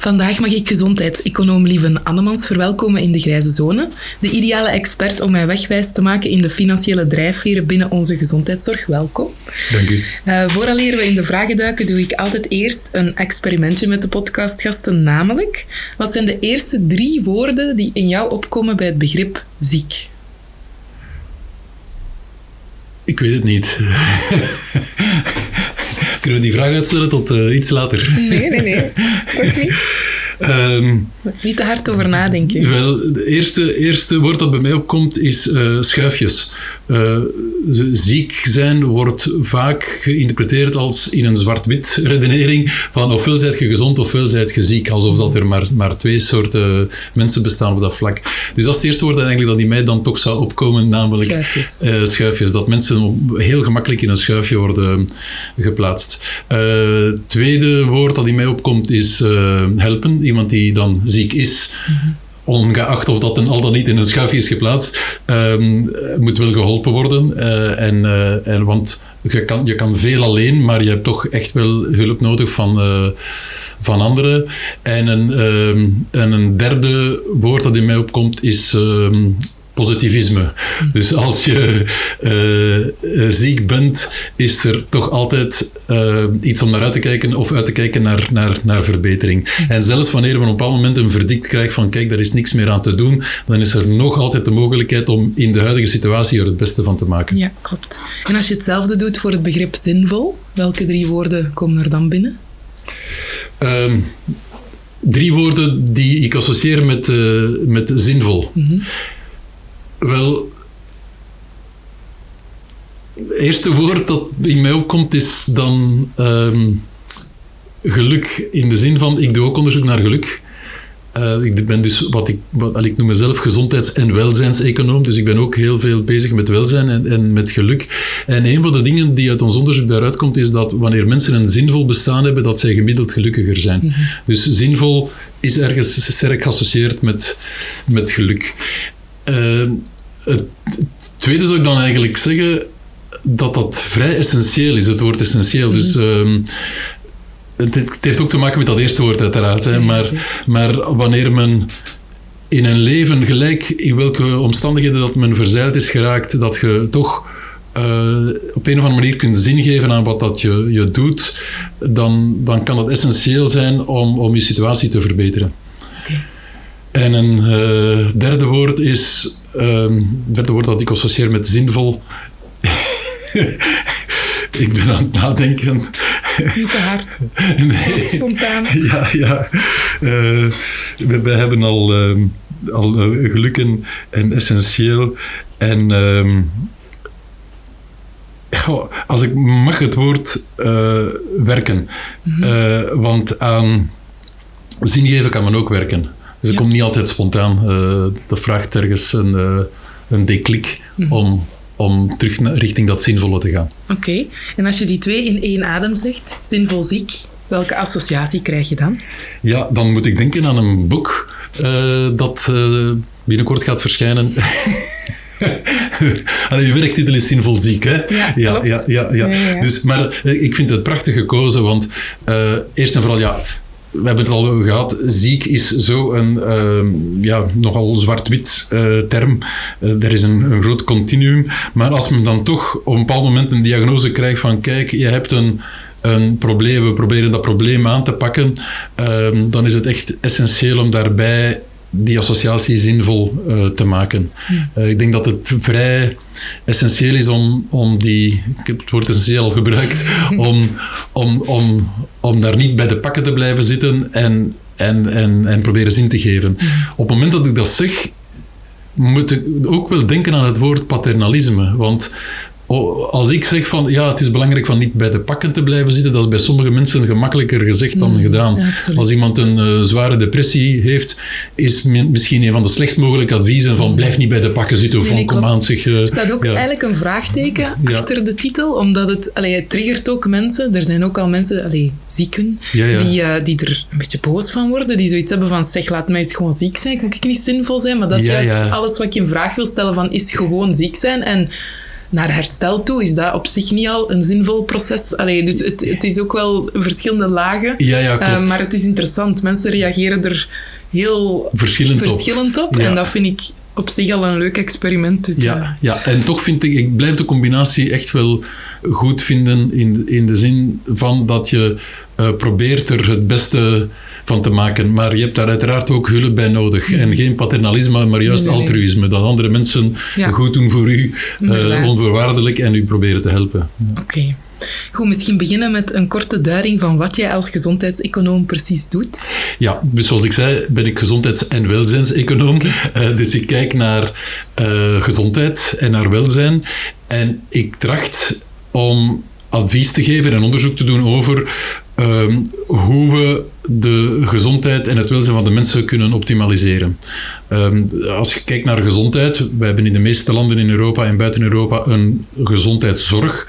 Vandaag mag ik gezondheidseconoom Lieven Annemans verwelkomen in de Grijze Zone. De ideale expert om mij wegwijs te maken in de financiële drijfveren binnen onze gezondheidszorg. Welkom. Dank u. Uh, vooraleer we in de vragen duiken, doe ik altijd eerst een experimentje met de podcastgasten. Namelijk, wat zijn de eerste drie woorden die in jou opkomen bij het begrip ziek? Ik weet het niet. Kunnen we die vraag uitstellen tot uh, iets later? Nee, nee, nee. Toch niet? Um, niet te hard over nadenken. Wel, het eerste, eerste woord dat bij mij opkomt is uh, schuifjes. Uh, ziek zijn wordt vaak geïnterpreteerd als in een zwart-wit redenering van ofwel zijt je gezond ofwel zijt je ziek. Alsof dat er maar, maar twee soorten mensen bestaan op dat vlak. Dus dat is het eerste woord eigenlijk dat in mij dan toch zou opkomen, namelijk schuifjes. Uh, schuifjes. Dat mensen heel gemakkelijk in een schuifje worden geplaatst. tweede woord dat in mij opkomt is helpen. Iemand die dan ziek is. Ongeacht of dat dan al dan niet in een schuifje is geplaatst, um, moet wel geholpen worden. Uh, en, uh, en, want je kan, je kan veel alleen, maar je hebt toch echt wel hulp nodig van, uh, van anderen. En een, um, en een derde woord dat in mij opkomt is um, positivisme. Dus als je uh, ziek bent, is er toch altijd uh, iets om naar uit te kijken of uit te kijken naar, naar, naar verbetering. En zelfs wanneer we op een bepaald moment een verdict krijgen van kijk, daar is niks meer aan te doen, dan is er nog altijd de mogelijkheid om in de huidige situatie er het beste van te maken. Ja, klopt. En als je hetzelfde doet voor het begrip zinvol, welke drie woorden komen er dan binnen? Um, drie woorden die ik associeer met, uh, met zinvol. Mm -hmm. Wel, het eerste woord dat in mij opkomt is dan um, geluk. In de zin van, ik doe ook onderzoek naar geluk. Uh, ik ben dus wat ik, wat, ik noem mezelf gezondheids- en welzijnseconoom, dus ik ben ook heel veel bezig met welzijn en, en, met geluk. En een van de dingen die uit ons onderzoek daaruit komt, is dat wanneer mensen een zinvol bestaan hebben, dat zij gemiddeld gelukkiger zijn. Mm -hmm. Dus zinvol is ergens sterk geassocieerd met, met geluk. Uh, het tweede zou ik dan eigenlijk zeggen dat dat vrij essentieel is, het woord essentieel. Dus um, het, het, heeft ook te maken met dat eerste woord uiteraard. Hè, maar, maar wanneer men in een leven, gelijk in welke omstandigheden dat men verzeild is geraakt, dat je toch uh, op een of andere manier kunt zin geven aan wat dat je, je doet, dan, dan kan dat essentieel zijn om, om je situatie te verbeteren. Okay. En een uh, derde woord is, um, het derde woord dat ik associeer met zinvol. ik ben aan het nadenken. Niet te hard. Nee. Spontaan. Ja, ja. Uh, we, we, hebben al, uh, al gelukken en essentieel. En um, goh, als ik mag het woord werken. Mm -hmm. want aan zin geven kan men ook werken. Dus ja. komt niet altijd spontaan. Uh, dat vraagt ergens een, uh, een declic mm. om, om terug naar, richting dat zinvolle te gaan. Oké, okay. en als je die twee in één adem zegt, zinvol ziek, welke associatie krijg je dan? Ja, dan moet ik denken aan een boek uh, dat binnenkort gaat verschijnen. Allee, je werktitel is zinvol ziek, hè? Ja, ja, ja, ja, ja. ja, Dus, maar ik vind het prachtig gekozen, want eerst en vooral, ja, we hebben het al gehad, ziek is zo een uh, ja, nogal zwart-wit uh, term. Uh, er is een, een, groot continuum. Maar als men dan toch op een bepaald moment een diagnose krijgt van kijk, je hebt een, een probleem, we proberen dat probleem aan te pakken, ehm, dan is het echt essentieel om daarbij die associatie zinvol uh, te maken. Uh, ik denk dat het vrij essentieel is om, om die, ik heb het woord essentieel al gebruikt, om, om, om, om daar niet bij de pakken te blijven zitten en, en, en, en proberen zin te geven. Op het moment dat ik dat zeg, moet ik ook wel denken aan het woord paternalisme. Want als ik zeg van ja, het is belangrijk van niet bij de pakken te blijven zitten, dat is bij sommige mensen gemakkelijker gezegd dan mm, gedaan. als iemand een uh, zware depressie heeft, is misschien een van de slechtst mogelijke adviezen van blijf niet bij de pakken zitten of van kom aan zich. Uh, er staat ook eigenlijk een vraagteken achter de titel, omdat het, allee, het triggert ook mensen. Er zijn ook al mensen, allee, zieken, Die, uh, die er een beetje boos van worden, die zoiets hebben van zeg, laat mij eens gewoon ziek zijn, moet ik niet zinvol zijn? Maar dat is juist alles wat ik in vraag wil stellen van is gewoon ziek zijn en naar herstel toe is dat op zich niet al een zinvol proces. Allee, dus het, het is ook wel verschillende lagen. Ja, ja, klopt. Uh, maar het is interessant. Mensen reageren er heel verschillend, verschillend op. En dat vind ik op zich al een leuk experiment. Dus, ja, uh. ja, en toch vind ik, ik blijf de combinatie echt wel goed vinden in, in de zin van dat je uh, probeert er het beste van te maken. Maar je hebt daar uiteraard ook hulp bij nodig. En geen paternalisme, maar juist altruïsme. Dat andere mensen goed doen voor u, uh, onvoorwaardelijk, en u proberen te helpen. Oké. Goed, misschien beginnen met een korte duiding van wat jij als gezondheidseconoom precies doet. Ja, dus zoals ik zei, ben ik gezondheids- en welzijnseconoom. Uh, dus ik kijk naar uh, gezondheid en naar welzijn. En ik tracht om advies te geven en onderzoek te doen over um, hoe we de gezondheid en het welzijn van de mensen kunnen optimaliseren. Um, als je kijkt naar gezondheid, we hebben in de meeste landen in Europa en buiten Europa een gezondheidszorg.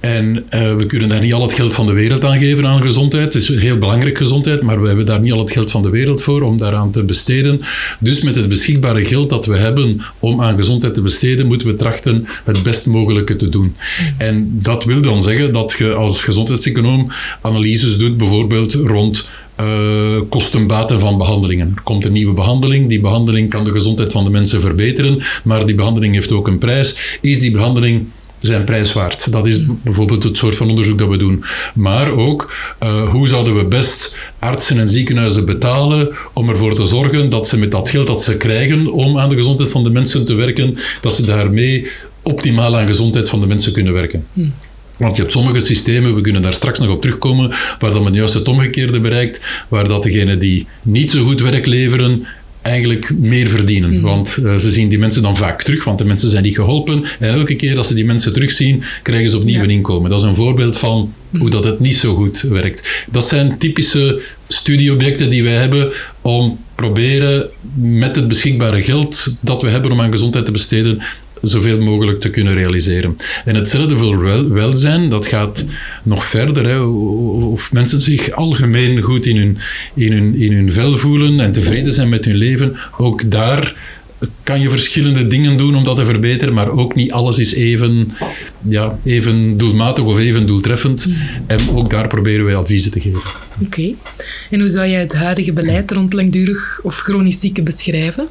En uh, we kunnen daar niet al het geld van de wereld aan geven aan gezondheid. Het is heel belangrijk gezondheid, maar we hebben daar niet al het geld van de wereld voor om daaraan te besteden. Dus met het beschikbare geld dat we hebben om aan gezondheid te besteden, moeten we trachten het best mogelijke te doen. En dat wil dan zeggen dat je als gezondheidseconoom analyses doet, bijvoorbeeld rond uh, kostenbaten van behandelingen. Er komt een nieuwe behandeling. Die behandeling kan de gezondheid van de mensen verbeteren, maar die behandeling heeft ook een prijs. Is die behandeling zijn prijs waard. Dat is bijvoorbeeld het soort van onderzoek dat we doen. Maar ook, uh, hoe zouden we best artsen en ziekenhuizen betalen om ervoor te zorgen dat ze met dat geld dat ze krijgen om aan de gezondheid van de mensen te werken, dat ze daarmee optimaal aan gezondheid van de mensen kunnen werken. Hm. Want je hebt sommige systemen, we kunnen daar straks nog op terugkomen, waar dan men juist het omgekeerde bereikt, waar dat degenen die niet zo goed werk leveren, eigenlijk meer verdienen. Mhm. Want uh, ze zien die mensen dan vaak terug, want de mensen zijn niet geholpen. En elke keer dat ze die mensen terugzien, krijgen ze opnieuw een inkomen. Dat is een voorbeeld van hoe mhm. dat het niet zo goed werkt. Dat zijn typische studieobjecten die wij hebben om proberen met het beschikbare geld dat we hebben om aan gezondheid te besteden, zoveel mogelijk te kunnen realiseren. En hetzelfde voor wel, welzijn, dat gaat nog verder. Hè. Of mensen zich algemeen goed in hun, in, hun, in hun vel voelen en tevreden zijn met hun leven, ook daar kan je verschillende dingen doen om dat te verbeteren, maar ook niet alles is even, ja, even doelmatig of even doeltreffend. En ook daar proberen wij adviezen te geven. Oké. En hoe zou jij het huidige beleid rond langdurig of chronisch zieken beschrijven?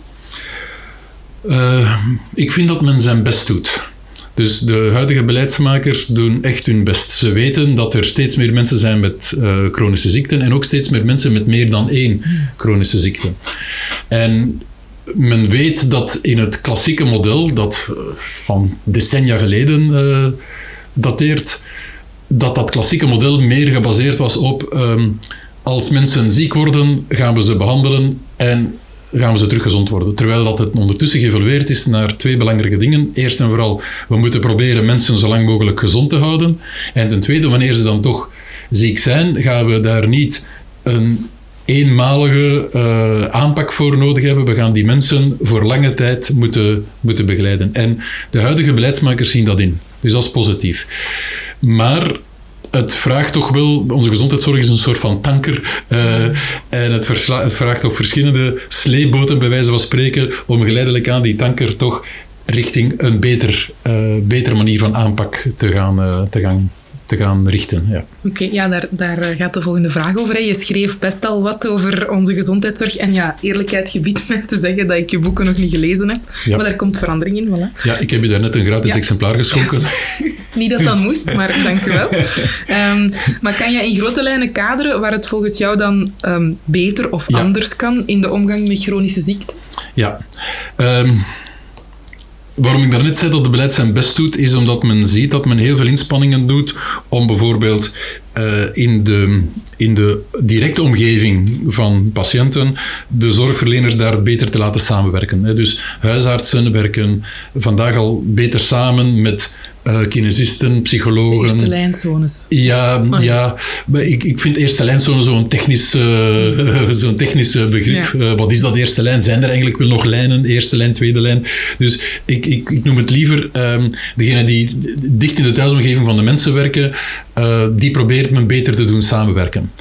Uh, ik vind dat men zijn best doet. Dus de huidige beleidsmakers doen echt hun best. Ze weten dat er steeds meer mensen zijn met uh, chronische ziekten en ook steeds meer mensen met meer dan één chronische ziekte. En men weet dat in het klassieke model, dat uh, van decennia geleden dateert, dat dat klassieke model meer gebaseerd was op um, als mensen ziek worden, gaan we ze behandelen en gaan we ze terug gezond worden. Terwijl dat het ondertussen geëvolueerd is naar twee belangrijke dingen. Eerst en vooral, we moeten proberen mensen zo lang mogelijk gezond te houden. En ten tweede, wanneer ze dan toch ziek zijn, gaan we daar niet een eenmalige uh, aanpak voor nodig hebben. We gaan die mensen voor lange tijd moeten, moeten begeleiden. En de huidige beleidsmakers zien dat in. Dus dat is positief. Maar het vraagt toch wel, onze gezondheidszorg is een soort van tanker. Uh, en het, vraagt ook verschillende sleeboten, bij wijze van spreken, om geleidelijk aan die tanker toch richting een beter, uh, betere manier van aanpak te gaan, uh, te gaan te gaan richten. Ja. Oké, ja, daar, daar gaat de volgende vraag over. Je schreef best al wat over onze gezondheidszorg. En ja, eerlijkheid gebiedt me te zeggen dat ik je boeken nog niet gelezen heb. Maar daar komt verandering in, voilà. Ja, ik heb je daar net een gratis exemplaar geschonken. Niet dat dat moest, maar dank u wel. Ehm, maar kan je in grote lijnen kaderen waar het volgens jou dan ehm, beter of anders kan in de omgang met chronische ziekte? Ja. Um, waarom ik daarnet zei dat de beleid zijn best doet, is omdat men ziet dat men heel veel inspanningen doet om bijvoorbeeld uh, in, de, in de directe omgeving van patiënten de zorgverleners daar beter te laten samenwerken. Dus huisartsen werken vandaag al beter samen met uh, kinesisten, psychologen. Eerste lijnzones. Ja, oh, ja. Maar ik, ik vind eerste lijnzone zo'n technisch, uh, zo'n technisch begrip. Ja. Uh, wat is dat eerste lijn? Zijn er eigenlijk wel nog lijnen? Eerste lijn, tweede lijn? Dus ik, ik, ik noem het liever um, degene die dicht in de thuisomgeving van de mensen werken, die probeert men beter te doen samenwerken.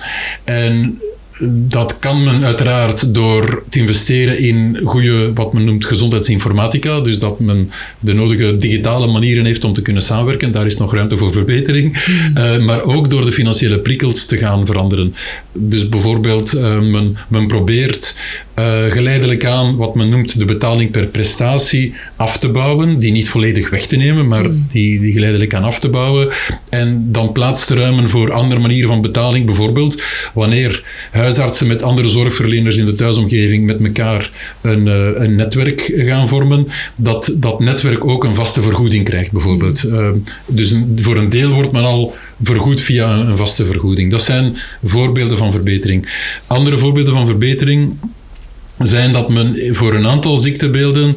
En dat kan men uiteraard door te investeren in goede, wat men noemt gezondheidsinformatica. Dus dat men de nodige digitale manieren heeft om te kunnen samenwerken. Daar is nog ruimte voor verbetering. Uh, maar ook door de financiële prikkels te gaan veranderen. Dus bijvoorbeeld, uh, men, men probeert uh, geleidelijk aan wat men noemt de betaling per prestatie af te bouwen. Die niet volledig weg te nemen, maar mm. die, die geleidelijk aan af te bouwen. En dan plaats te ruimen voor andere manieren van betaling. Bijvoorbeeld wanneer huisartsen met andere zorgverleners in de thuisomgeving met elkaar een, uh, een netwerk gaan vormen, dat dat netwerk ook een vaste vergoeding krijgt, bijvoorbeeld. Mm. Uh, dus voor een deel wordt men al vergoed via een, een vaste vergoeding. Dat zijn voorbeelden van verbetering. Andere voorbeelden van verbetering zijn dat men voor een aantal ziektebeelden,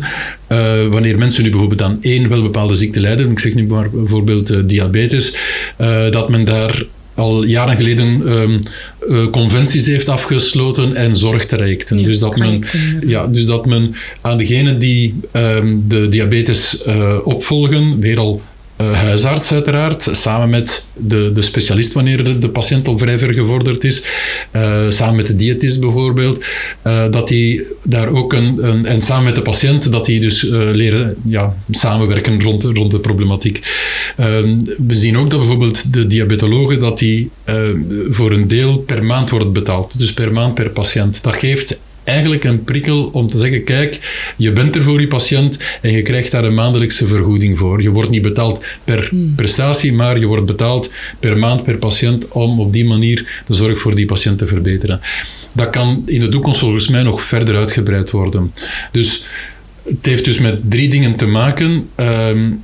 uh, wanneer mensen nu bijvoorbeeld aan één wel bepaalde ziekte lijden, ik zeg nu maar bijvoorbeeld uh, diabetes, uh, dat men daar al jaren geleden um, conventies heeft afgesloten en zorg traject. Ja, dus, dat men, ja, dus dat men aan degenen die um, de diabetes opvolgen, weer al huisarts uiteraard, samen met de, de specialist wanneer de, de patiënt al vrij ver gevorderd is, uh, samen met de diëtist bijvoorbeeld, uh, dat die daar ook een, een, en samen met de patiënt, dat die dus leren ja, samenwerken rond, rond de problematiek. Ehm, we zien ook dat bijvoorbeeld de diabetologen, dat die voor een deel per maand wordt betaald, dus per maand per patiënt. Dat geeft eigenlijk een prikkel om te zeggen: kijk, je bent er voor je patiënt en je krijgt daar een maandelijkse vergoeding voor. Je wordt niet betaald per hmm. prestatie, maar je wordt betaald per maand per patiënt om op die manier de zorg voor die patiënt te verbeteren. Dat kan in de toekomst volgens mij nog verder uitgebreid worden. Dus het heeft dus met drie dingen te maken. Um,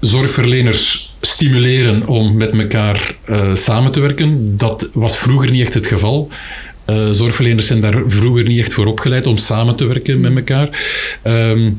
zorgverleners stimuleren om met elkaar uh, samen te werken. Dat was vroeger niet echt het geval. Uh, zorgverleners zijn daar vroeger niet echt voor opgeleid om samen te werken met elkaar. Um,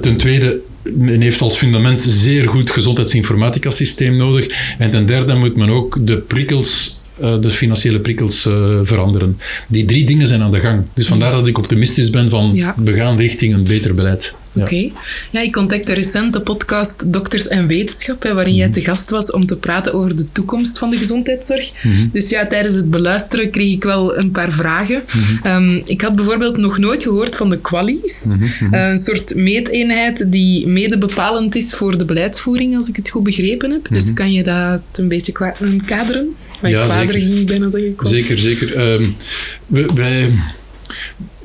ten tweede, men heeft als fundament zeer goed gezondheidsinformatica systeem nodig. En ten derde moet men ook de prikkels uh, de financiële prikkels uh, veranderen. Die drie dingen zijn aan de gang. Dus vandaar dat ik optimistisch ben van ja. we gaan richting een beter beleid. Oké. Okay. Ja, ik contacte recent de podcast Dokters en Wetenschap, hè, waarin mm. jij te gast was om te praten over de toekomst van de gezondheidszorg. Mm -hmm. Dus ja, tijdens het beluisteren kreeg ik wel een paar vragen. Mm -hmm. um, ik had bijvoorbeeld nog nooit gehoord van de qualies. uh, een soort meeteenheid die mede bepalend is voor de beleidsvoering, als ik het goed begrepen heb. Dus kan je dat een beetje kaderen? Ja, zeker. ging bijna. Zeker, zeker. Um, wij,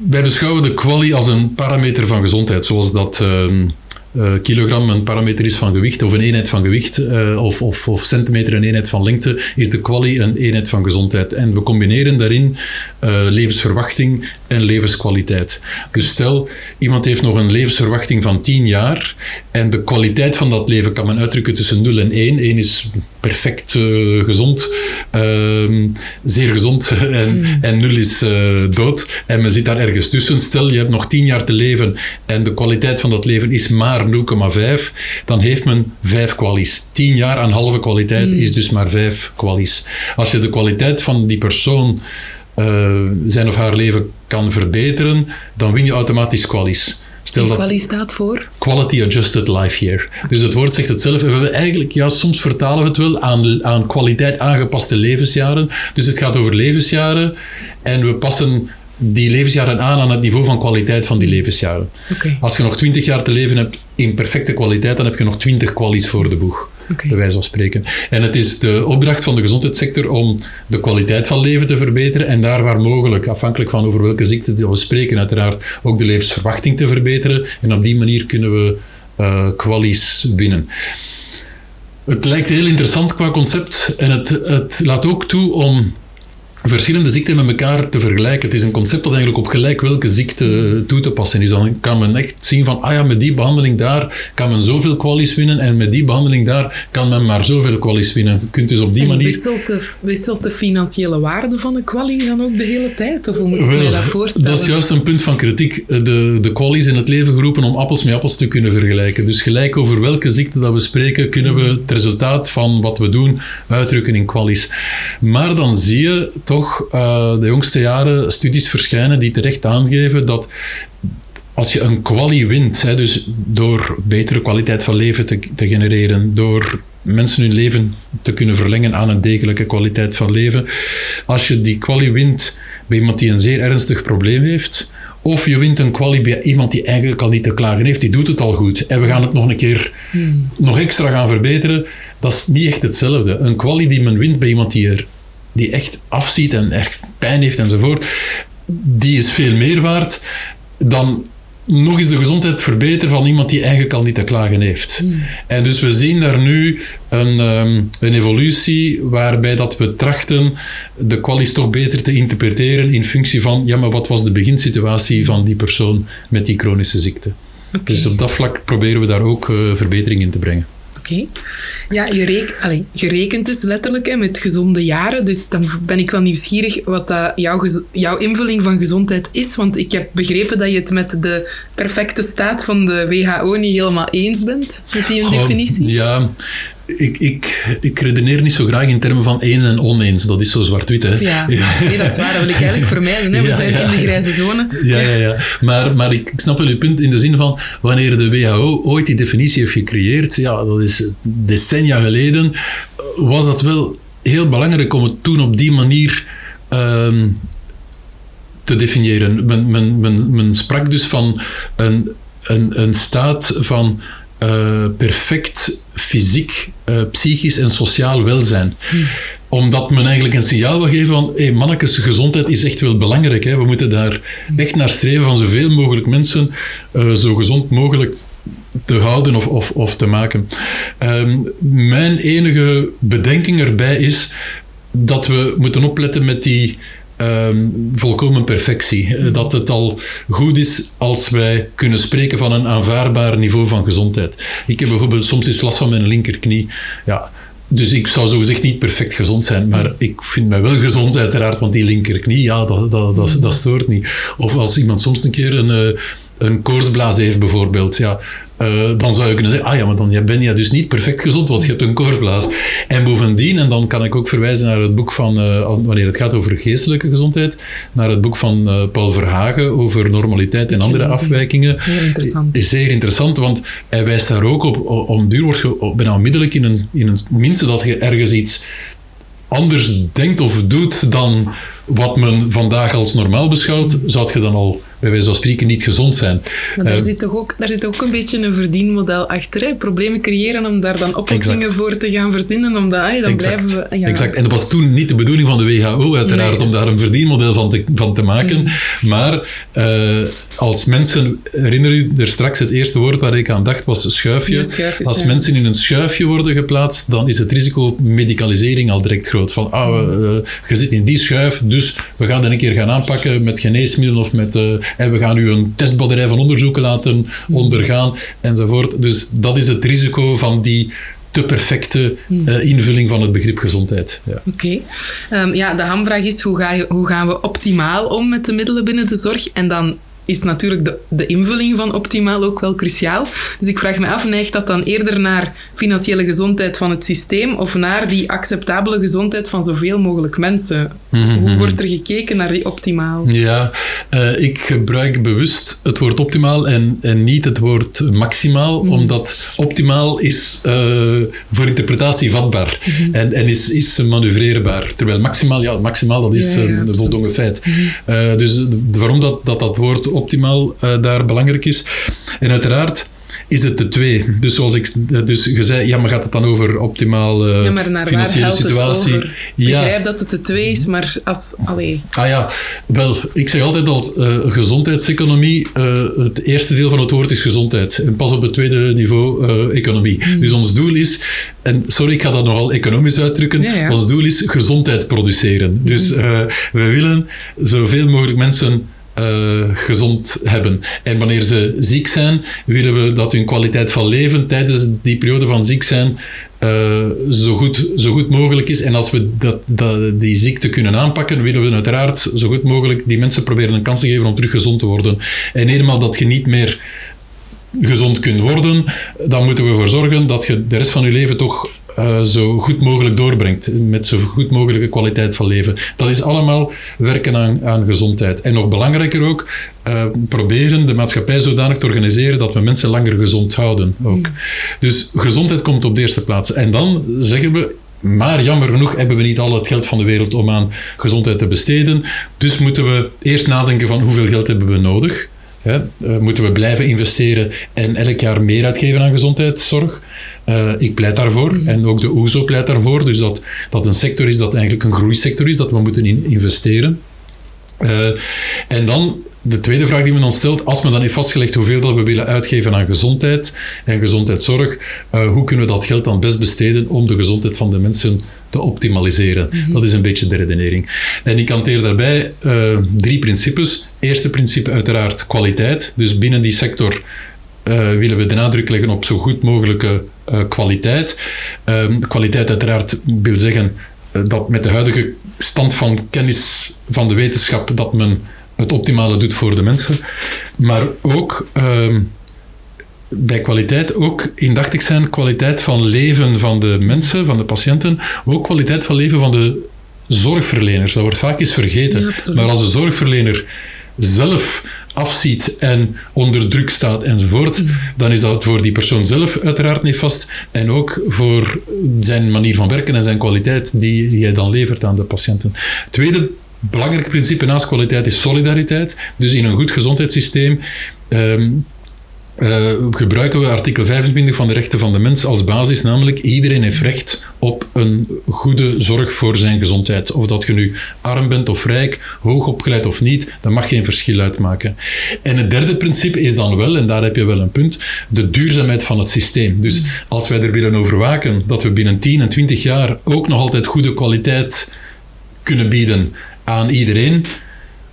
wij beschouwen de quali als een parameter van gezondheid, zoals dat um, uh, kilogram een parameter is van gewicht of een eenheid van gewicht uh, of, of, of, centimeter een eenheid van lengte, is de quali een eenheid van gezondheid. En we combineren daarin uh, levensverwachting en levenskwaliteit. Dus stel, iemand heeft nog een levensverwachting van 10 jaar en de kwaliteit van dat leven kan men uitdrukken tussen 0 en 1. 1 is perfect uh, gezond, uh, zeer gezond en, hmm. en 0 is uh, dood. En men zit daar ergens tussen. Stel, je hebt nog 10 jaar te leven en de kwaliteit van dat leven is maar 0,5, dan heeft men 5 kwalies. 10 jaar aan halve kwaliteit hmm. is dus maar 5 kwalies. Als je de kwaliteit van die persoon uh, zijn of haar leven kan verbeteren, dan win je automatisch qualies. Stel dat quali staat voor? Quality Adjusted Life Year. Dus het woord zegt het zelf. we hebben eigenlijk, ja, soms vertalen we het wel aan, aan kwaliteit aangepaste levensjaren. Dus het gaat over levensjaren en we passen die levensjaren aan aan het niveau van kwaliteit van die levensjaren. Okay. Als je nog 20 jaar te leven hebt in perfecte kwaliteit, dan heb je nog 20 kwalies voor de boeg. Okay. Van spreken. En het is de opdracht van de gezondheidssector om de kwaliteit van leven te verbeteren en daar waar mogelijk, afhankelijk van over welke ziekte we spreken, uiteraard ook de levensverwachting te verbeteren. En op die manier kunnen we uh, kwalies winnen. Het lijkt heel interessant qua concept en het, het laat ook toe om verschillende ziekten met elkaar te vergelijken. Het is een concept dat eigenlijk op gelijk welke ziekte toe te passen is. Dan kan men echt zien van, ah ja, met die behandeling daar kan men zoveel kwalies winnen en met die behandeling daar kan men maar zoveel kwalies winnen. Je kunt dus op die en manier... Wisselt de, wisselt de financiële waarde van de kwalie dan ook de hele tijd? Of hoe moet ik Wel, mij dat voorstellen? Dat is juist een punt van kritiek. De, de kwalies in het leven geroepen om appels met appels te kunnen vergelijken. Dus gelijk over welke ziekte dat we spreken, kunnen we het resultaat van wat we doen uitdrukken in kwalies. Maar dan zie je toch uh, de jongste jaren studies verschijnen die terecht aangeven dat als je een kwalie wint, hè, dus door betere kwaliteit van leven te, te genereren, door mensen hun leven te kunnen verlengen aan een degelijke kwaliteit van leven, als je die kwalie wint bij iemand die een zeer ernstig probleem heeft, of je wint een kwalie bij iemand die eigenlijk al niet te klagen heeft, die doet het al goed. En we gaan het nog een keer hmm. nog extra gaan verbeteren. Dat is niet echt hetzelfde. Een kwalie die men wint bij iemand die er die echt afziet en echt pijn heeft enzovoort, die is veel meer waard dan nog eens de gezondheid verbeteren van iemand die eigenlijk al niet te klagen heeft. Hmm. En dus we zien daar nu een, um, een evolutie waarbij dat we trachten de kwalies toch beter te interpreteren in functie van, ja, maar wat was de beginsituatie van die persoon met die chronische ziekte? Okay. Dus op dat vlak proberen we daar ook uh, verbetering in te brengen. Oké. Ja, je, reek, allez, je rekent dus letterlijk hè, met gezonde jaren. Dus dan ben ik wel nieuwsgierig wat dat jouw, jouw invulling van gezondheid is. Want ik heb begrepen dat je het met de perfecte staat van de WHO niet helemaal eens bent. Met die definitie. Ja, ik, ik, ik redeneer niet zo graag in termen van eens en oneens. Dat is zo zwart-wit, hè? Ja, Nee, dat is waar. Dat wil ik eigenlijk vermijden. Hè? We zijn in de grijze zone. Ja, ja, ja. Maar, maar ik, snap wel uw punt in de zin van... Wanneer de WHO ooit die definitie heeft gecreëerd... Ja, dat is decennia geleden... Was dat wel heel belangrijk om het toen op die manier... Ehm, te definiëren. Men, men, men, men sprak dus van een, een, een staat van uh, perfect fysiek, uh, psychisch en sociaal welzijn. Omdat men eigenlijk een signaal wil geven van hey, mannekes, gezondheid is echt wel belangrijk. Hè. We moeten daar echt naar streven van zoveel mogelijk mensen uh, zo gezond mogelijk te houden of, of, of te maken. Um, mijn enige bedenking erbij is dat we moeten opletten met die um, volkomen perfectie. Eh, dat het al goed is als wij kunnen spreken van een aanvaardbaar niveau van gezondheid. Ik heb bijvoorbeeld soms eens last van mijn linkerknie. Ja, dus ik zou zogezegd niet perfect gezond zijn, maar ik vind mij wel gezond uiteraard, want die linkerknie, ja, dat, dat, dat, dat stoort niet. Of als iemand soms een keer een, eh, een koortsblaas heeft bijvoorbeeld, ja, uh, dan zou je kunnen zeggen, ah ja, maar dan ben je dus niet perfect gezond, want je hebt een koorblaas. En bovendien, en dan kan ik ook verwijzen naar het boek van, uh, wanneer het gaat over geestelijke gezondheid, naar het boek van uh, Paul Verhagen over normaliteit en andere afwijkingen. Heel interessant. Is zeer interessant, want hij wijst daar ook op, om duur wordt je bijna onmiddellijk in een, in een minste dat je ergens iets anders denkt of doet dan wat men vandaag als normaal beschouwt, zou je dan al bij wijze van spreken niet gezond zijn. Maar daar, uh, zit, toch ook, daar zit ook een beetje een verdienmodel achter. Hè? Problemen creëren om daar dan oplossingen exact. voor te gaan verzinnen. Omdat, ay, dan exact. blijven we, ja. exact. En dat was toen niet de bedoeling van de WHO, uiteraard, nee. om daar een verdienmodel van te, van te maken. Mm. Maar uh, als mensen, herinner u er straks het eerste woord waar ik aan dacht, was schuifje. Ja, schuifjes, als ja. mensen in een schuifje worden geplaatst, dan is het risico op medicalisering al direct groot. Van, ah, uh, je zit in die schuif, dus we gaan dat een keer gaan aanpakken met geneesmiddelen of met... en we gaan u een testbatterij van onderzoeken laten ondergaan enzovoort. Dus dat is het risico van die te perfecte uh, invulling van het begrip gezondheid. Ja. Oké. Okay. Um, ja, de hamvraag is hoe, ga je, hoe gaan we optimaal om met de middelen binnen de zorg? En dan is natuurlijk de, de invulling van optimaal ook wel cruciaal. Dus ik vraag me af, neigt dat dan eerder naar financiële gezondheid van het systeem of naar die acceptabele gezondheid van zoveel mogelijk mensen? Mm-hmm. Hoe wordt er gekeken naar die optimaal? Ja, uh, ik gebruik bewust het woord optimaal en, en niet het woord maximaal, mm. omdat optimaal is uh, voor interpretatie vatbaar en, en is, is manoeuvreerbaar. Terwijl maximaal, ja, maximaal dat is ja, ja, een voldongen feit. Uh, dus waarom dat, dat dat woord optimaal uh, daar belangrijk is. En uiteraard, is het de twee. Dus zoals ik, dus je zei, ja, maar gaat het dan over optimaal uh, ja, maar naar financiële waar situatie? Het over? Ja. Begrijp dat het de twee is, maar als, allee. Ah ja, wel, ik zeg altijd dat uh, gezondheidseconomie, uh, het eerste deel van het woord is gezondheid. En pas op het tweede niveau economie. Hmm. Dus ons doel is, en sorry, ik ga dat nogal economisch uitdrukken, ja, ja. ons doel is gezondheid produceren. Hmm. Dus we willen zoveel mogelijk mensen uh, gezond hebben. En wanneer ze ziek zijn, willen we dat hun kwaliteit van leven tijdens die periode van ziek zijn uh, zo, goed, zo goed mogelijk is. En als we dat, dat, die ziekte kunnen aanpakken, willen we uiteraard zo goed mogelijk die mensen proberen een kans te geven om terug gezond te worden. En eenmaal dat je niet meer gezond kunt worden, dan moeten we ervoor zorgen dat je de rest van je leven toch uh, zo goed mogelijk doorbrengt. Met zo goed mogelijke kwaliteit van leven. Dat is allemaal werken aan, aan gezondheid. En nog belangrijker ook, uh, proberen de maatschappij zodanig te organiseren dat we mensen langer gezond houden. Ook. Dus gezondheid komt op de eerste plaats. En dan zeggen we, maar jammer genoeg hebben we niet al het geld van de wereld om aan gezondheid te besteden. Dus moeten we eerst nadenken van hoeveel geld hebben we nodig. Uh, moeten we blijven investeren en elk jaar meer uitgeven aan gezondheidszorg? Uh, ik pleit daarvoor en ook de OESO pleit daarvoor. Dus dat dat een sector is dat eigenlijk een groeisector is, dat we moeten in investeren. Uh, en dan de tweede vraag die men dan stelt, als men dan heeft vastgelegd hoeveel dat we willen uitgeven aan gezondheid en gezondheidszorg, hoe kunnen we dat geld dan best besteden om de gezondheid van de mensen te optimaliseren? Dat is een beetje de redenering. En ik hanteer daarbij uh, drie principes. Eerste principe uiteraard kwaliteit. Dus binnen die sector uh, willen we de nadruk leggen op zo goed mogelijke uh, kwaliteit. Um, kwaliteit uiteraard wil zeggen dat met de huidige stand van kennis van de wetenschap dat men het optimale doet voor de mensen. Maar ook um, bij kwaliteit ook indachtig zijn kwaliteit van leven van de mensen, van de patiënten, ook kwaliteit van leven van de zorgverleners. Dat wordt vaak eens vergeten. Ja, maar als de zorgverlener zelf afziet en onder druk staat enzovoort, mm. dan is dat voor die persoon zelf uiteraard niet vast en ook voor zijn manier van werken en zijn kwaliteit die, die hij dan levert aan de patiënten. Tweede belangrijk principe naast kwaliteit is solidariteit. Dus in een goed gezondheidssysteem um, uh, gebruiken we artikel 25 van de rechten van de mens als basis, namelijk iedereen heeft recht op een goede zorg voor zijn gezondheid. Of dat je nu arm bent of rijk, hoog opgeleid of niet, dat mag geen verschil uitmaken. En het derde principe is dan wel, en daar heb je wel een punt, de duurzaamheid van het systeem. Dus als wij er willen over waken dat we binnen 10 en 20 jaar ook nog altijd goede kwaliteit kunnen bieden aan iedereen,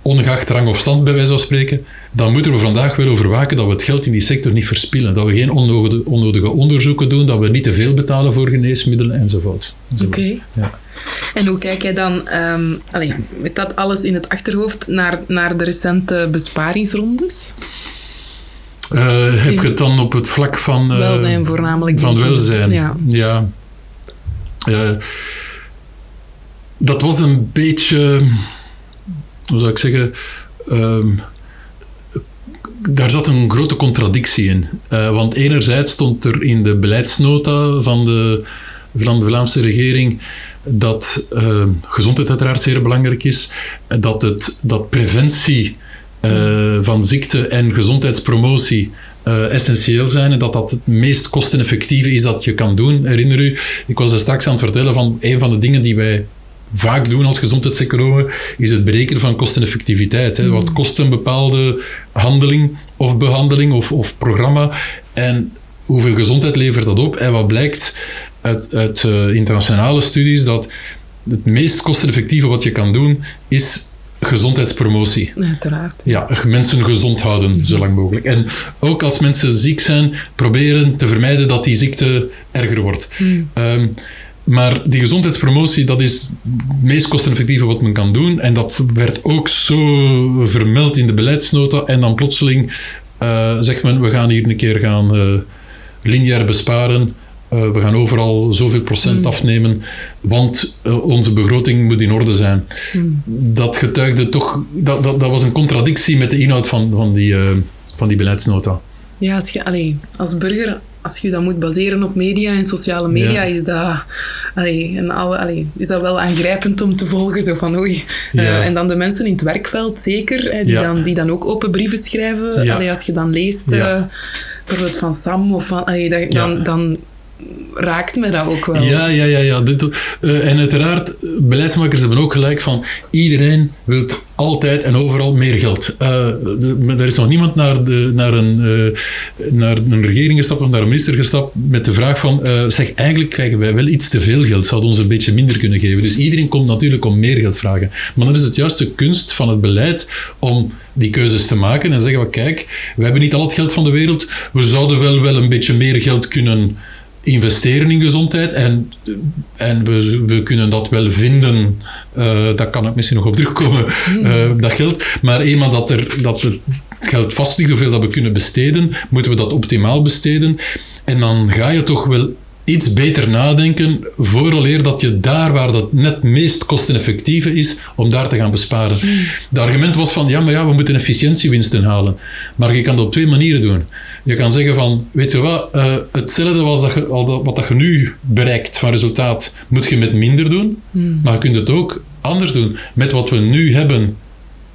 ongeacht rang of stand bij wijze van spreken, dan moeten we vandaag wel overwaken dat we het geld in die sector niet verspillen. Dat we geen onnodige, onnodige onderzoeken doen, dat we niet te veel betalen voor geneesmiddelen enzovoort. Oké. Ja. En hoe kijk jij dan, um, allez, met dat alles in het achterhoofd, naar, naar de recente besparingsrondes? Uh, heb je het dan op het vlak van... Uh, welzijn voornamelijk. Van welzijn, ja. ja. Uh, dat was een beetje, hoe zou ik zeggen, um, daar zat een grote contradictie in. Uh, want enerzijds stond er in de beleidsnota van de, van de Vlaamse regering dat uh, gezondheid uiteraard zeer belangrijk is, dat, het, dat preventie uh, van ziekte en gezondheidspromotie essentieel zijn en dat dat het meest kosteneffectieve is dat je kan doen. Herinner u, ik was er straks aan het vertellen van een van de dingen die wij vaak doen als gezondheidseconomen, is het berekenen van kosteneffectiviteit. Hè. Wat kost een bepaalde handeling of behandeling of, of programma en hoeveel gezondheid levert dat op? En wat blijkt uit, uit uh, internationale studies dat het meest kosteneffectieve wat je kan doen is gezondheidspromotie. Uiteraard. Ja, mensen gezond houden, zo lang mogelijk. En ook als mensen ziek zijn, proberen te vermijden dat die ziekte erger wordt. Mm. Um, maar die gezondheidspromotie, dat is het meest kosteneffectieve wat men kan doen. En dat werd ook zo vermeld in de beleidsnota. En dan plotseling uh, zegt men, we gaan hier een keer gaan uh, lineair besparen. Uh, we gaan overal zoveel procent mm. afnemen, want onze begroting moet in orde zijn. Mm. Dat getuigde toch, dat, dat, dat, was een contradictie met de inhoud van, van, die, van die beleidsnota. Ja, als je als burger als je dat moet baseren op media en sociale media, is, dat, allee, en alle, allee, is dat wel aangrijpend om te volgen. Zo van, oei. Uh, en dan de mensen in het werkveld zeker, hè, die, dan, die dan ook open brieven schrijven. Allee, als je dan leest... Uh, bijvoorbeeld van Sam of van... Allee, dan, dan raakt me dat ook wel. Ja, ja, ja. ja. Dit, uh, en uiteraard, beleidsmakers hebben ook gelijk van iedereen wil altijd en overal meer geld. Uh, er is nog niemand naar, de, naar, een, uh, naar een regering gestapt of naar een minister gestapt met de vraag van zeg, eigenlijk krijgen wij wel iets te veel geld, zou ons een beetje minder kunnen geven. Dus iedereen komt natuurlijk om meer geld vragen. Maar dan is het juist de kunst van het beleid om die keuzes te maken en zeggen, well, kijk, we hebben niet al het geld van de wereld, we zouden wel, wel een beetje meer geld kunnen investeren in gezondheid en, en we, we kunnen dat wel vinden, uh, daar kan ik misschien nog op terugkomen, uh, dat geld. Maar eenmaal dat, er, dat het geld vast ligt, hoeveel dat we kunnen besteden, moeten we dat optimaal besteden. En dan ga je toch wel iets beter nadenken, vooraleer dat je daar waar dat net meest kosteneffectieve is, om daar te gaan besparen. Het argument was van, ja, maar ja, we moeten efficiëntiewinsten halen. Maar je kan dat op twee manieren doen. Je kan zeggen van, weet je wat, uh, hetzelfde was dat je, wat dat je nu bereikt van resultaat, moet je met minder doen. Hmm. Maar je kunt het ook anders doen. Met wat we nu hebben,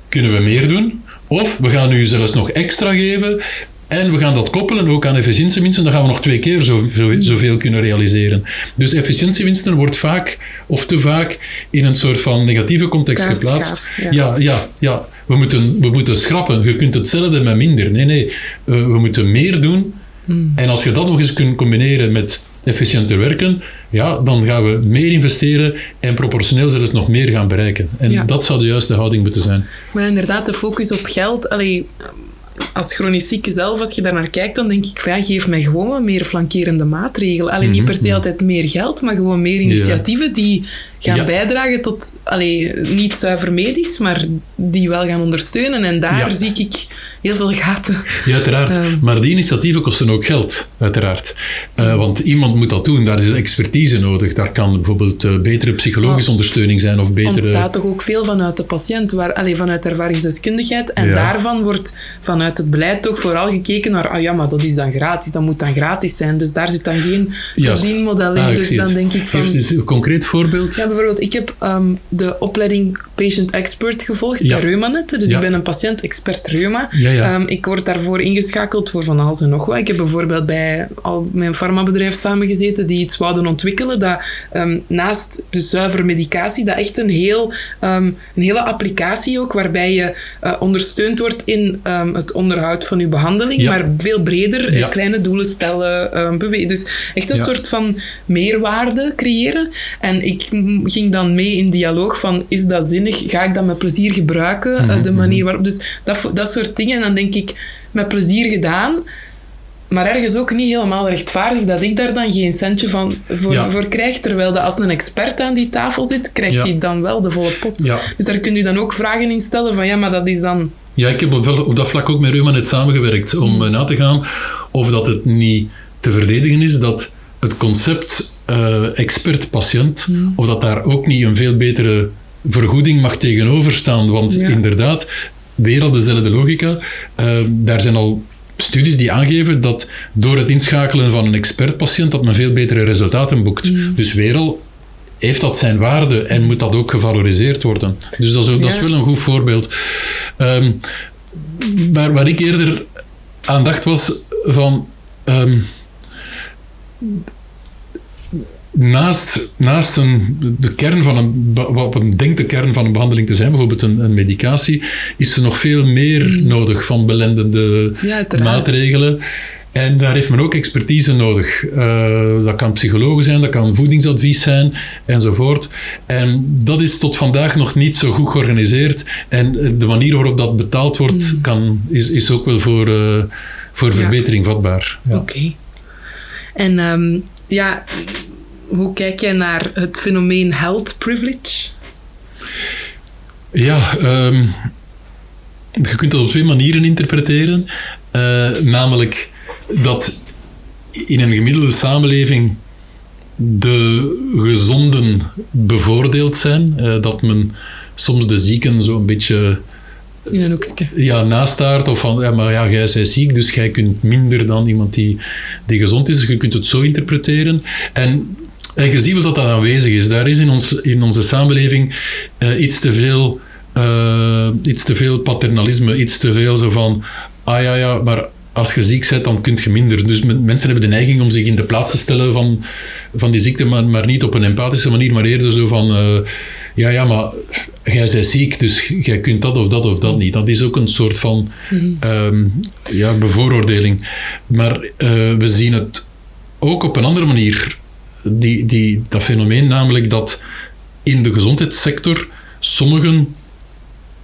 kunnen we meer doen. Of we gaan nu zelfs nog extra geven en we gaan dat koppelen ook aan efficiëntiewinsten, dan gaan we nog twee keer zo, zo, zoveel kunnen realiseren. Dus efficiëntiewinsten wordt vaak, of te vaak, in een soort van negatieve context geplaatst. Ja. ja, ja, ja. We, moeten, we moeten schrappen. Je kunt hetzelfde met minder. Nee, nee. Uh, we moeten meer doen. Hmm. En als je dat nog eens kunt combineren met efficiënter werken, ja, dan gaan we meer investeren en proportioneel zelfs nog meer gaan bereiken. En dat zou de juiste houding moeten zijn. Maar inderdaad, de focus op geld. Allee, als chronisch zieke zelf, als je daar naar kijkt, dan denk ik ja, geef mij gewoon wat meer flankerende maatregelen. Alleen niet mhm, per se altijd meer geld, maar gewoon meer initiatieven die gaan bijdragen tot, allee, niet zuiver medisch, maar die wel gaan ondersteunen. En daar zie ik heel veel gaten. Ja, uiteraard. Ehm. maar die initiatieven kosten ook geld, uiteraard. Uh, want iemand moet dat doen, daar is expertise nodig. Daar kan bijvoorbeeld uh, betere psychologische ondersteuning zijn of betere... ontstaat toch ook veel vanuit de patiënt, waar, allee, vanuit ervaringsdeskundigheid. En daarvan wordt vanuit het beleid toch vooral gekeken naar, ah ja, maar dat is dan gratis, dat moet dan gratis zijn. Dus daar zit dan geen verdienmodel in. Ah, dus dan denk ik van... Geef een concreet voorbeeld. Bijvoorbeeld, ik heb um, de opleiding Patient Expert gevolgd ja. bij ReumaNet. Dus ik ben een patiënt-expert Reuma. Ja, um, ik word daarvoor ingeschakeld voor van alles en nog wat. Ik heb bijvoorbeeld bij al mijn farmabedrijf samengezeten die iets wouden ontwikkelen dat um, naast de zuivere medicatie, dat echt een, heel, een hele applicatie ook, waarbij je uh, ondersteund wordt in het onderhoud van je behandeling, maar veel breder uh, kleine doelen stellen, bewegen. Dus echt een soort van meerwaarde creëren. En ik ging dan mee in dialoog van, is dat zinnig? Ga ik dat met plezier gebruiken? Mm de manier waarop... Dus dat, dat soort dingen. En dan denk ik, met plezier gedaan. Maar ergens ook niet helemaal rechtvaardig dat ik daar dan geen centje van voor, voor krijg. Terwijl dat als een expert aan die tafel zit, krijgt hij dan wel de volle pot. Dus daar kunt u dan ook vragen in stellen van ja, maar dat is dan... Ja, ik heb op dat vlak ook met Reuma net samengewerkt om mm. na te gaan of dat het niet te verdedigen is dat het concept uh, expert-patiënt, of dat daar ook niet een veel betere vergoeding mag tegenover staan. Want inderdaad, weer al dezelfde logica, uh, daar zijn al studies die aangeven dat door het inschakelen van een expert-patiënt dat men veel betere resultaten boekt. Dus weer al heeft dat zijn waarde en moet dat ook gevaloriseerd worden. Dus dat is, dat is wel een goed voorbeeld. Um, maar waar ik eerder aan dacht was van... Um, naast, naast een, de kern van een, wat men denkt de kern van een behandeling te zijn, bijvoorbeeld een, een medicatie, is er nog veel meer mm. nodig van belendende maatregelen. En daar heeft men ook expertise nodig. Uh, dat kan psychologen zijn, dat kan voedingsadvies zijn, enzovoort. En dat is tot vandaag nog niet zo goed georganiseerd. En de manier waarop dat betaald wordt, mm. kan, is, is ook wel voor, uh, voor verbetering vatbaar. Ja. Oké. En um, ja, hoe kijk jij naar het fenomeen health privilege? Ja, um, je kunt dat op twee manieren interpreteren. Uh, namelijk dat in een gemiddelde samenleving de gezonden bevoordeeld zijn. Uh, dat men soms de zieken zo'n beetje in een hoekje. Ja, nastaart. Of van, ja, maar ja, jij bent ziek, dus jij kunt minder dan iemand die, die gezond is. Dus je kunt het zo interpreteren. En en je ziet wel dat dat aanwezig is. Daar is in, ons, in onze samenleving uh, iets, te veel, uh, iets te veel paternalisme, iets te veel zo van, ah ja, ja, maar als je ziek bent, dan kun je minder. Dus mensen hebben de neiging om zich in de plaats te stellen van, van die ziekte, maar, maar niet op een empathische manier, maar eerder zo van... Uh, ja, ja, maar jij bent ziek, dus jij kunt dat of dat of dat niet. Dat is ook een soort van um, ja, bevooroordeling. Maar uh, we zien het ook op een andere manier. Die, die, dat fenomeen, namelijk dat in de gezondheidssector sommigen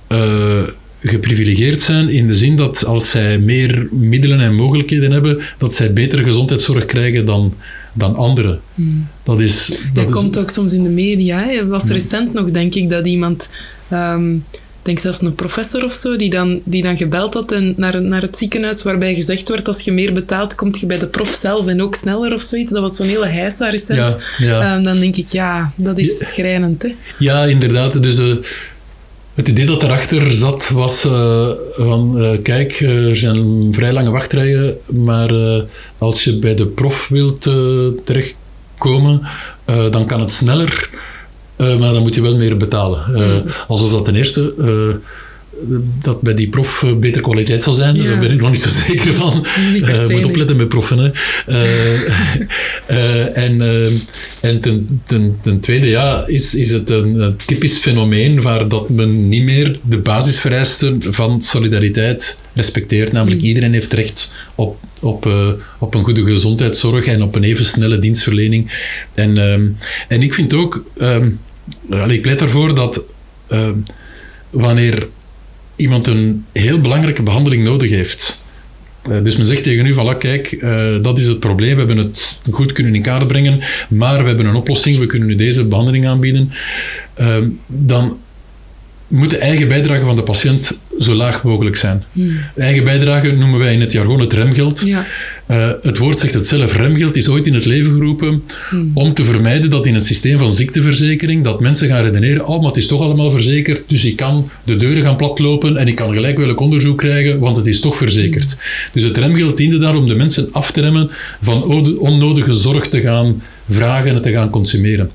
uh, geprivilegeerd zijn in de zin dat als zij meer middelen en mogelijkheden hebben, dat zij betere gezondheidszorg krijgen dan, dan anderen. Hmm. Dat is... Dat, komt ook soms in de media. Het was recent nog, denk ik, dat iemand... Um, denk zelfs een professor of zo, die dan, die dan gebeld had en naar, naar het ziekenhuis waarbij gezegd wordt als je meer betaalt, komt je bij de prof zelf en ook sneller of zoiets. Dat was zo'n hele heisa recent. Ja, um, dan denk ik, ja, dat is schrijnend. Hè? Ja, inderdaad. Dus... Uh, het idee dat erachter zat was uh, van, uh, kijk, er zijn vrij lange wachtrijen, maar als je bij de prof wilt terechtkomen, dan kan het sneller, maar dan moet je wel meer betalen. Mm. Alsof dat ten eerste dat bij die prof eh, betere kwaliteit zal zijn. Daar ben ik nog niet zo zeker van. Uh, moet opletten met proffen. Hè. Uh, en en ten, ten, ten, tweede ja, is, is het een, typisch fenomeen waar dat men niet meer de basisvereisten van solidariteit respecteert. Namelijk mm. iedereen heeft recht op, op, op een goede gezondheidszorg en op een even snelle dienstverlening. En, ehm, en ik vind ook, um, ik pleit ervoor dat ehm, wanneer iemand een heel belangrijke behandeling nodig heeft. Uh, dus men zegt tegen u van, kijk, uh, dat is het probleem, we hebben het goed kunnen in kaart brengen, maar we hebben een oplossing, we kunnen u deze behandeling aanbieden. Uh, dan moet de eigen bijdrage van de patiënt zo laag mogelijk zijn. Hmm. Eigen bijdrage noemen wij in het jargon het remgeld. Ja. Uh, het woord zegt het zelf, remgeld is ooit in het leven geroepen hmm. om te vermijden dat in het systeem van ziekteverzekering dat mensen gaan redeneren, oh, maar het is toch allemaal verzekerd, dus ik kan de deuren gaan platlopen en ik kan gelijk welk onderzoek krijgen, want het is toch verzekerd. Hmm. Dus het remgeld diende daar om de mensen af te remmen van onnodige zorg te gaan vragen en te gaan consumeren.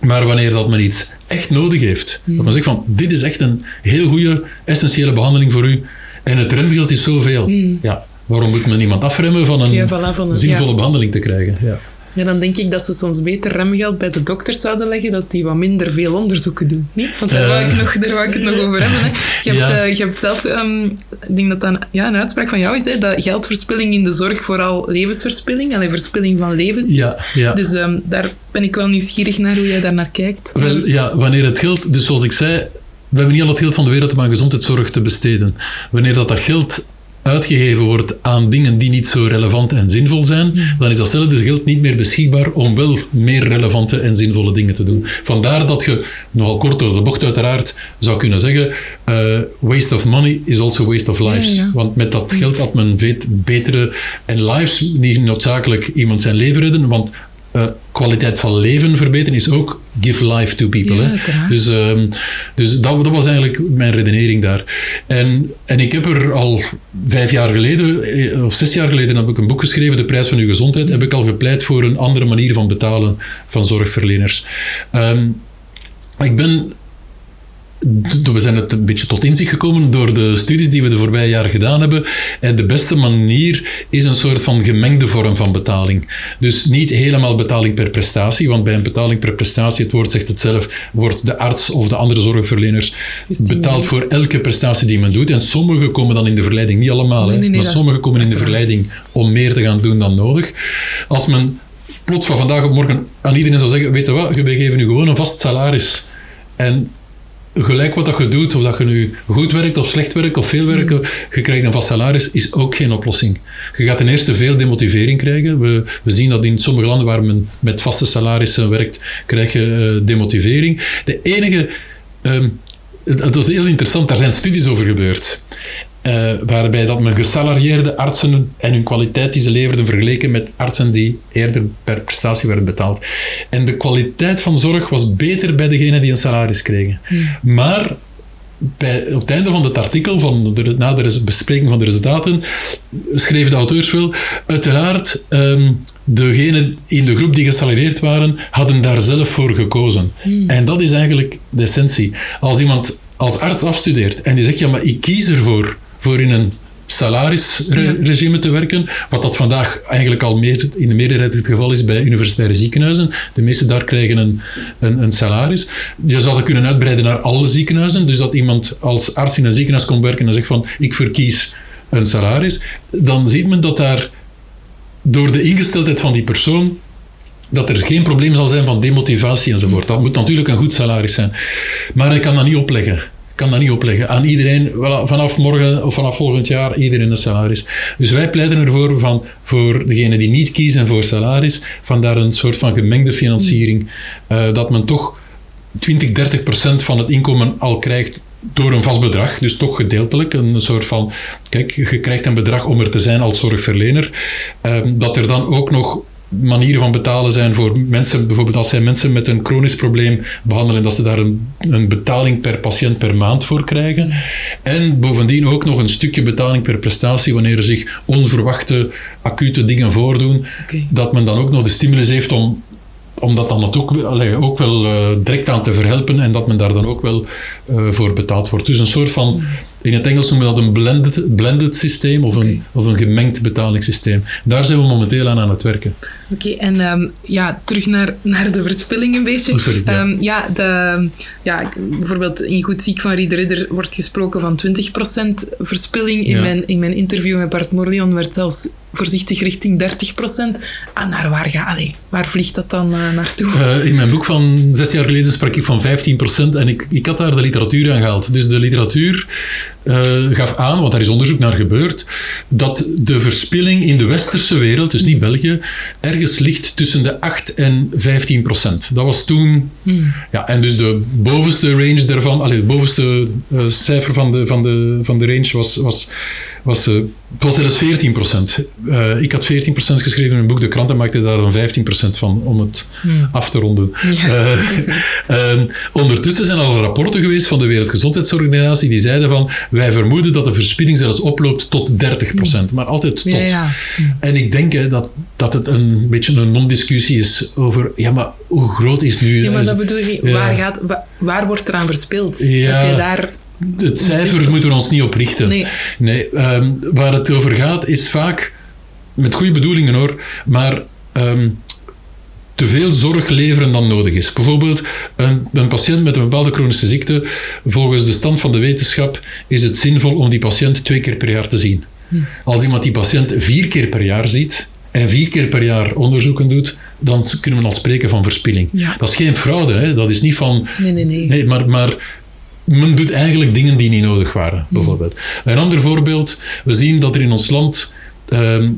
Maar wanneer dat men iets echt nodig heeft, dat men zegt van dit is echt een heel goede, essentiële behandeling voor u en het remgeld is zoveel. Ja, waarom moet men iemand afremmen van een, ja, voilà, van een zinvolle behandeling te krijgen? Ja. Ja, dan denk ik dat ze soms beter remgeld bij de dokters zouden leggen, dat die wat minder veel onderzoeken doen. Nee? Want daar, wou ik nog, daar wou ik het nog over hebben. Hè. Je, hebt, uh, je hebt zelf, um, ik denk dat dat een, ja, een uitspraak van jou is, hè, dat geldverspilling in de zorg vooral levensverspilling, alleen verspilling van levens is. Ja, ja. Dus um, daar ben ik wel nieuwsgierig naar hoe jij daar naar kijkt. Wel, ja, wanneer het geld, dus zoals ik zei, we hebben niet al het geld van de wereld om aan gezondheidszorg te besteden. Wanneer dat, dat geld uitgegeven wordt aan dingen die niet zo relevant en zinvol zijn, hmm. dan is datzelfde geld niet meer beschikbaar om wel meer relevante en zinvolle dingen te doen. Vandaar dat je, nogal kort door de bocht uiteraard, zou kunnen zeggen, uh, waste of money is also waste of lives. Want met dat geld had men betere en lives, niet noodzakelijk iemand zijn leven redden, want uh, kwaliteit van leven verbeteren is ook give life to people. hè? Dus, um, dus dat, dat, was eigenlijk mijn redenering daar. En, en ik heb er al vijf jaar geleden, eh, of zes jaar geleden, heb ik een boek geschreven, De Prijs van Uw Gezondheid, heb ik al gepleit voor een andere manier van betalen van zorgverleners. Um, ik ben we zijn het een beetje tot inzicht gekomen door de studies die we de voorbije jaren gedaan hebben. En de beste manier is een soort van gemengde vorm van betaling. Dus niet helemaal betaling per prestatie, want bij een betaling per prestatie, het woord zegt het zelf, wordt de arts of de andere zorgverleners betaald voor elke prestatie die men doet. En sommigen komen dan in de verleiding, niet allemaal, maar sommigen komen in de verleiding om meer te gaan doen dan nodig. Als men plots van vandaag op morgen aan iedereen zou zeggen, weet je wat, we geven nu gewoon een vast salaris. En gelijk wat dat je doet, of dat je nu goed werkt of slecht werkt of veel werkt, je krijgt een vast salaris, is ook geen oplossing. Je gaat ten eerste veel demotivering krijgen. We, we zien dat in sommige landen waar men met vaste salarissen werkt, krijg je uh, demotivering. De enige... Um, het, was heel interessant, daar zijn studies over gebeurd. Uh, waarbij dat men gesalarieerde artsen en hun kwaliteit die ze leverden vergeleken met artsen die eerder per prestatie werden betaald. En de kwaliteit van zorg was beter bij degenen die een salaris kregen. Hmm. Maar bij, op het einde van het artikel, van de, na de bespreking van de resultaten, schreven de auteurs wel, uiteraard, um, degenen in de groep die gesalarieerd waren, hadden daar zelf voor gekozen. Hmm. En dat is eigenlijk de essentie. Als iemand als arts afstudeert en die zegt, ja, maar ik kies ervoor voor in een salarisregime te werken, wat dat vandaag eigenlijk al meer, in de meerderheid het geval is bij universitaire ziekenhuizen. De meeste daar krijgen een, een, een salaris. Je zou dat kunnen uitbreiden naar alle ziekenhuizen, dus dat iemand als arts in een ziekenhuis komt werken en zegt van ik verkies een salaris, dan ziet men dat daar door de ingesteldheid van die persoon dat er geen probleem zal zijn van demotivatie enzovoort. Dat moet natuurlijk een goed salaris zijn. Maar ik kan dat niet opleggen. Kan dat niet opleggen aan iedereen, vanaf morgen of vanaf volgend jaar, iedereen een salaris. Dus wij pleiten ervoor van, voor degenen die niet kiezen voor salaris, van daar een soort van gemengde financiering, uh, dat men toch 20, 30 procent van het inkomen al krijgt door een vast bedrag, dus toch gedeeltelijk. Een soort van, kijk, je krijgt een bedrag om er te zijn als zorgverlener. Ehm, dat er dan ook nog manieren van betalen zijn voor mensen, bijvoorbeeld als zij mensen met een chronisch probleem behandelen, dat ze daar een, een betaling per patiënt per maand voor krijgen. En bovendien ook nog een stukje betaling per prestatie wanneer er zich onverwachte acute dingen voordoen. Dat men dan ook nog de stimulus heeft om om dat dan ook, ook wel uh, direct aan te verhelpen en dat men daar dan ook wel uh, voor betaald wordt. Dus een soort van in het Engels noemen we dat een blended, blended systeem of een, of een gemengd betalingssysteem. Daar zijn we momenteel aan aan het werken. Oké, en um, ja, terug naar, naar de verspilling een beetje. Oh, sorry, ja. Um, ja, de, ja, bijvoorbeeld in Goed Ziek van Rieder Ridder wordt gesproken van 20% verspilling. In, ja. mijn, in mijn interview met Bart Morlion werd zelfs voorzichtig richting 30%. Ah, naar waar, ga, allee, waar vliegt dat dan uh, naartoe? Uh, in mijn boek van zes jaar geleden sprak ik van 15% en ik, ik had daar de literatuur aan gehaald. Dus de literatuur uh, gaf aan, want daar is onderzoek naar gebeurd, dat de verspilling in de westerse wereld, dus niet België, ergens ligt tussen de 8 en 15 procent. Dat was toen, hmm. ja, en dus de bovenste range daarvan, allee, de bovenste uh, cijfer van de, van de, van de range was, was was, uh, was zelfs 14 procent. Uh, ik had 14 procent geschreven in een boek. De kranten maakten daar dan 15 procent van, om het hmm. af te ronden. Ja. Uh, ondertussen zijn al rapporten geweest van de Wereldgezondheidsorganisatie die zeiden van wij vermoeden dat de verspilling zelfs oploopt tot 30 procent. Hmm. Maar altijd tot. Ja, ja. Hmm. En ik denk hè, dat, dat het een beetje een non-discussie is over ja, maar hoe groot is nu... Ja, maar dat bedoel je niet. Waar, gaat, waar, waar wordt eraan verspild? Heb je daar het cijfers moeten we ons niet op richten. Nee. nee um, waar het over gaat is vaak, met goede bedoelingen hoor, maar um, te veel zorg leveren dan nodig is. Bijvoorbeeld een, een, patiënt met een bepaalde chronische ziekte, volgens de stand van de wetenschap is het zinvol om die patiënt twee keer per jaar te zien. Hm. Als iemand die patiënt vier keer per jaar ziet en vier keer per jaar onderzoeken doet, dan kunnen we al spreken van verspilling. Ja. Dat is geen fraude, hè? dat is niet van... Nee, nee, nee. nee maar, maar men doet eigenlijk dingen die niet nodig waren, bijvoorbeeld. Een ander voorbeeld, we zien dat er in ons land um, ehm,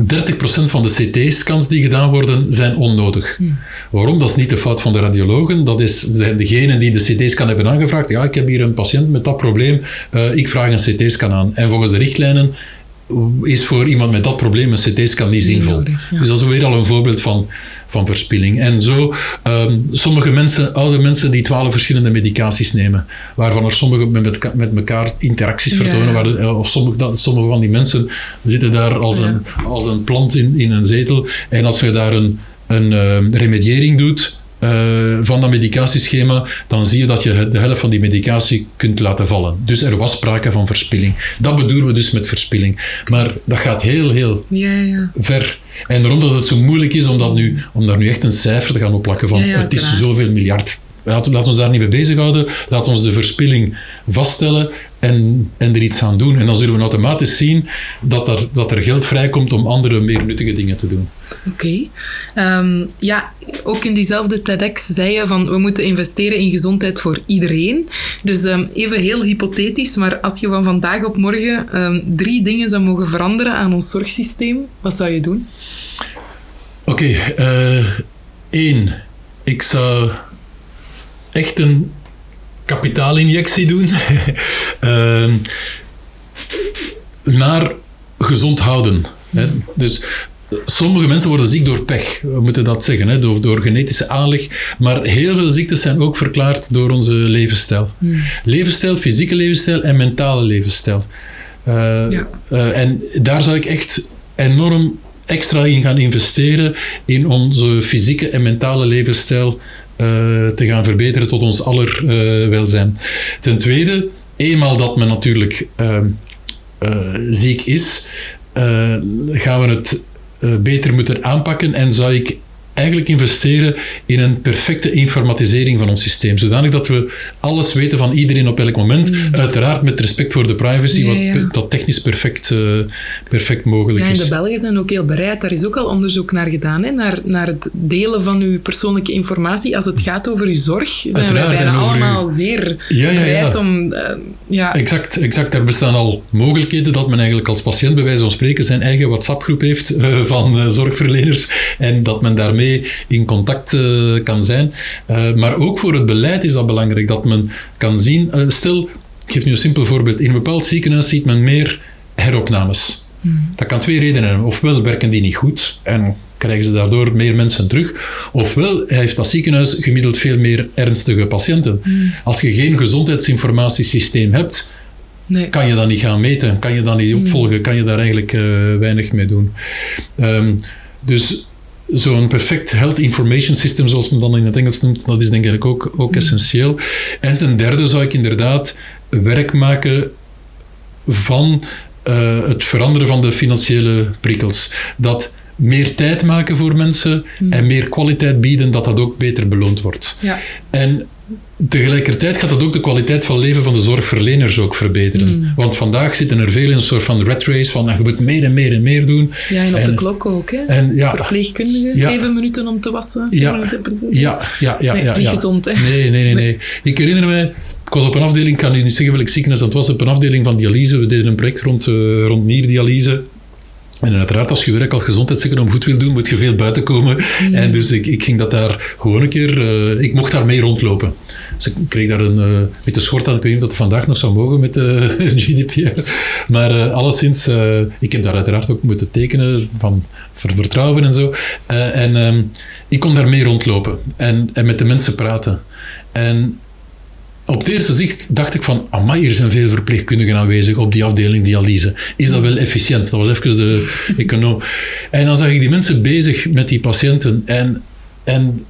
30% van de CT-scans die gedaan worden, zijn onnodig. Waarom? Dat is niet de fout van de radiologen, dat is degene die de CT-scan hebben aangevraagd. Ja, ik heb hier een patiënt met dat probleem, uh, ik vraag een CT-scan aan. En volgens de richtlijnen is voor iemand met dat probleem een CT-scan niet zinvol. Dus dat is weer al een voorbeeld van, van verspilling. En zo, um, sommige mensen, oude mensen die twaalf verschillende medicaties nemen, waarvan er sommige met, met elkaar interacties vertonen, waar, eh, of sommige, dat, sommige van die mensen zitten daar als, een, als een plant in, in een zetel. En als je daar een, een uh, remediering doet, uh, van dat medicatieschema, dan zie je dat je de helft van die medicatie kunt laten vallen. Dus er was sprake van verspilling. Dat bedoelen we dus met verspilling. Maar dat gaat heel, heel ja, ja. ver. En daarom dat het zo moeilijk is om, dat nu, om daar nu echt een cijfer te gaan opplakken van ja, het is zoveel miljard. Laten we ons daar niet mee bezighouden. Laat ons de verspilling vaststellen en, en er iets aan doen. En dan zullen we automatisch zien dat er, dat er geld vrijkomt om andere, meer nuttige dingen te doen. Oké. Okay. Um, ehm, ja, ook in diezelfde TEDx zei je van we moeten investeren in gezondheid voor iedereen. Dus um, even heel hypothetisch, maar als je van vandaag op morgen um, drie dingen zou mogen veranderen aan ons zorgsysteem, wat zou je doen? Oké, okay, uh, Ik zou echt een kapitaalinjectie doen uh, naar gezond houden. Hè. Dus sommige mensen worden ziek door pech, we moeten dat zeggen, hè, door, door genetische aanleg. Maar heel veel ziektes zijn ook verklaard door onze levensstijl. Hmm. Levensstijl, fysieke levensstijl en mentale levensstijl. Uh, ja. uh, en daar zou ik echt enorm extra in gaan investeren in onze fysieke en mentale levensstijl te gaan verbeteren tot ons aller uh, welzijn. Ten tweede, eenmaal dat men natuurlijk uh, eh, ziek is, eh, gaan we het eh, beter moeten aanpakken en zou ik eigenlijk investeren in een perfecte informatisering van ons systeem. Zodanig dat we alles weten van iedereen op elk moment. Uiteraard met respect voor de privacy, Mm. Ja, ja. wat dat technisch perfect, eh, perfect mogelijk Ja, en is. de Belgen zijn ook heel bereid. Daar is ook al onderzoek naar gedaan, hè? Naar, naar het delen van uw persoonlijke informatie. Als het gaat over uw zorg, zijn Uiteraard, bijna uw- allemaal zeer bereid om... eh, ja, Exact, exact. Er bestaan al mogelijkheden dat men eigenlijk als patiënt, bij wijze van spreken, zijn eigen WhatsApp-groep heeft eh, van zorgverleners en dat men daarmee in contact eh, kan zijn. Eh, maar ook voor het beleid is dat belangrijk, dat men kan zien... eh, stel, ik geef nu een simpel voorbeeld. In een bepaald ziekenhuis ziet men meer heropnames. Dat kan twee redenen hebben. Ofwel werken die niet goed en krijgen ze daardoor meer mensen terug. Ofwel heeft dat ziekenhuis gemiddeld veel meer ernstige patiënten. Als je geen gezondheidsinformatiesysteem hebt, nee. kan je dat niet gaan meten, kan je dat niet opvolgen, kan je daar eigenlijk weinig mee doen. Ehm, dus zo'n perfect health information system, zoals men dan in het Engels noemt, dat is denk ik ook, ook essentieel. En ten derde zou ik inderdaad werk maken van eh, het veranderen van de financiële prikkels. Dat meer tijd maken voor mensen en meer kwaliteit bieden, dat dat ook beter beloond wordt. Ja. En tegelijkertijd gaat dat ook de kwaliteit van leven van de zorgverleners ook verbeteren. Mm. Want vandaag zitten er veel in een soort van rat race van je moet meer en meer en meer doen. ja, en op de klok ook. Hè? En ja, Verpleegkundigen, Ja. zeven minuten om te wassen. Ja. ja, ja, ja. Nee, ja, niet gezond, hè? Nee, nee, nee, nee. Ik herinner me, ik was op een afdeling, ik kan niet zeggen welk ziekenhuis dat was, op een afdeling van dialyse. We deden een project rond, eh, rond nierdialyse. En uiteraard, als je werk als gezondheidseconoom goed wil doen, moet je veel buiten komen. Mm. En dus ik, ik ging dat daar gewoon een keer... eh, ik mocht daar mee rondlopen. Dus ik kreeg daar een eh witte schort aan. Ik weet niet of dat vandaag nog zou mogen met de GDPR. Maar eh, alleszins, eh, ik heb daar uiteraard ook moeten tekenen van ver- vertrouwen en zo. Eh, en ehm, ik kon daar mee rondlopen en, en met de mensen praten. En op het eerste zicht dacht ik van, amai, hier zijn veel verpleegkundigen aanwezig op die afdeling dialyse. Is dat wel efficiënt? Dat was even de econoom. En dan zag ik die mensen bezig met die patiënten en, en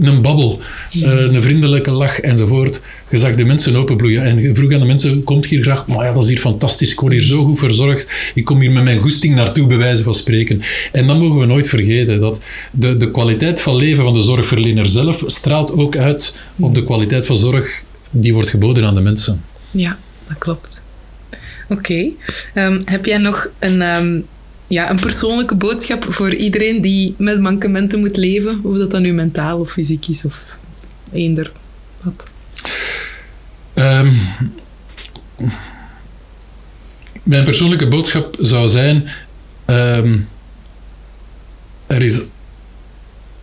een babbel, eh, een vriendelijke lach enzovoort. Je zag de mensen openbloeien en je vroeg aan de mensen, komt hier graag? Maar ja, dat is hier fantastisch, ik word hier zo goed verzorgd. Ik kom hier met mijn goesting naartoe, bij wijze van spreken. En dat mogen we nooit vergeten, dat de, de kwaliteit van leven van de zorgverlener zelf straalt ook uit op de kwaliteit van zorg die wordt geboden aan de mensen. Ja, dat klopt. Oké. Ehm, heb jij nog een, ehm, ja, een persoonlijke boodschap voor iedereen die met mankementen moet leven? Of dat dan nu mentaal of fysiek is of eender wat? Ehm, mijn persoonlijke boodschap zou zijn: ehm, er, is,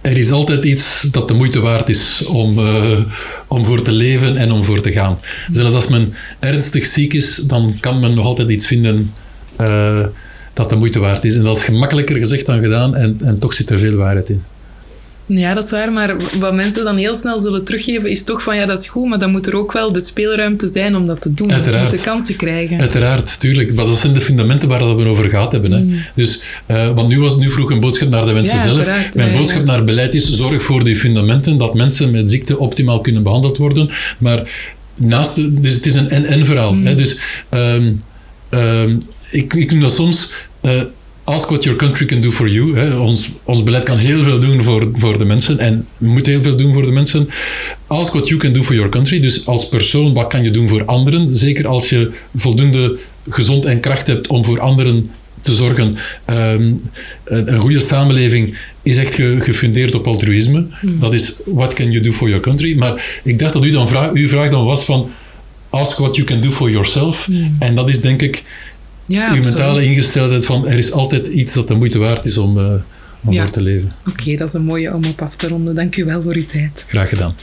er is altijd iets dat de moeite waard is om, eh, om voor te leven en om voor te gaan. Zelfs als men ernstig ziek is, dan kan men nog altijd iets vinden eh, dat de moeite waard is. En dat is gemakkelijker gezegd dan gedaan, en, en toch zit er veel waarheid in. Ja, dat is waar, maar wat mensen dan heel snel zullen teruggeven is toch van ja, dat is goed, maar dan moet er ook wel de speelruimte zijn om dat te doen. Om de kans te krijgen. Uiteraard, tuurlijk. Maar dat zijn de fundamenten waar we over gehad hebben. Hè. Dus, eh, want nu, was, nu vroeg een boodschap naar de mensen Ja, zelf. Mijn Ja, ja. boodschap naar beleid is: zorg voor die fundamenten, dat mensen met ziekte optimaal kunnen behandeld worden. Maar naast, de, dus het is een en-en verhaal. Hè. Dus ehm, ehm, ik, ik noem dat soms. Eh, Ask what your country can do for you. Hè. Ons, ons beleid kan heel veel doen voor, voor de mensen en moet heel veel doen voor de mensen. Ask what you can do for your country. Dus als persoon, wat kan je doen voor anderen? Zeker als je voldoende gezond en kracht hebt om voor anderen te zorgen. Ehm, een goede samenleving is echt ge- gefundeerd op altruïsme. Dat is what can you do for your country. Maar ik dacht dat u dan vraag, uw vraag dan was van ask what you can do for yourself. En dat is denk ik ja, uw absoluut. mentale ingesteldheid van er is altijd iets dat de moeite waard is om, eh, om Ja. te leven. Oké, dat is een mooie om op af te ronden. Dank u wel voor uw tijd. Graag gedaan.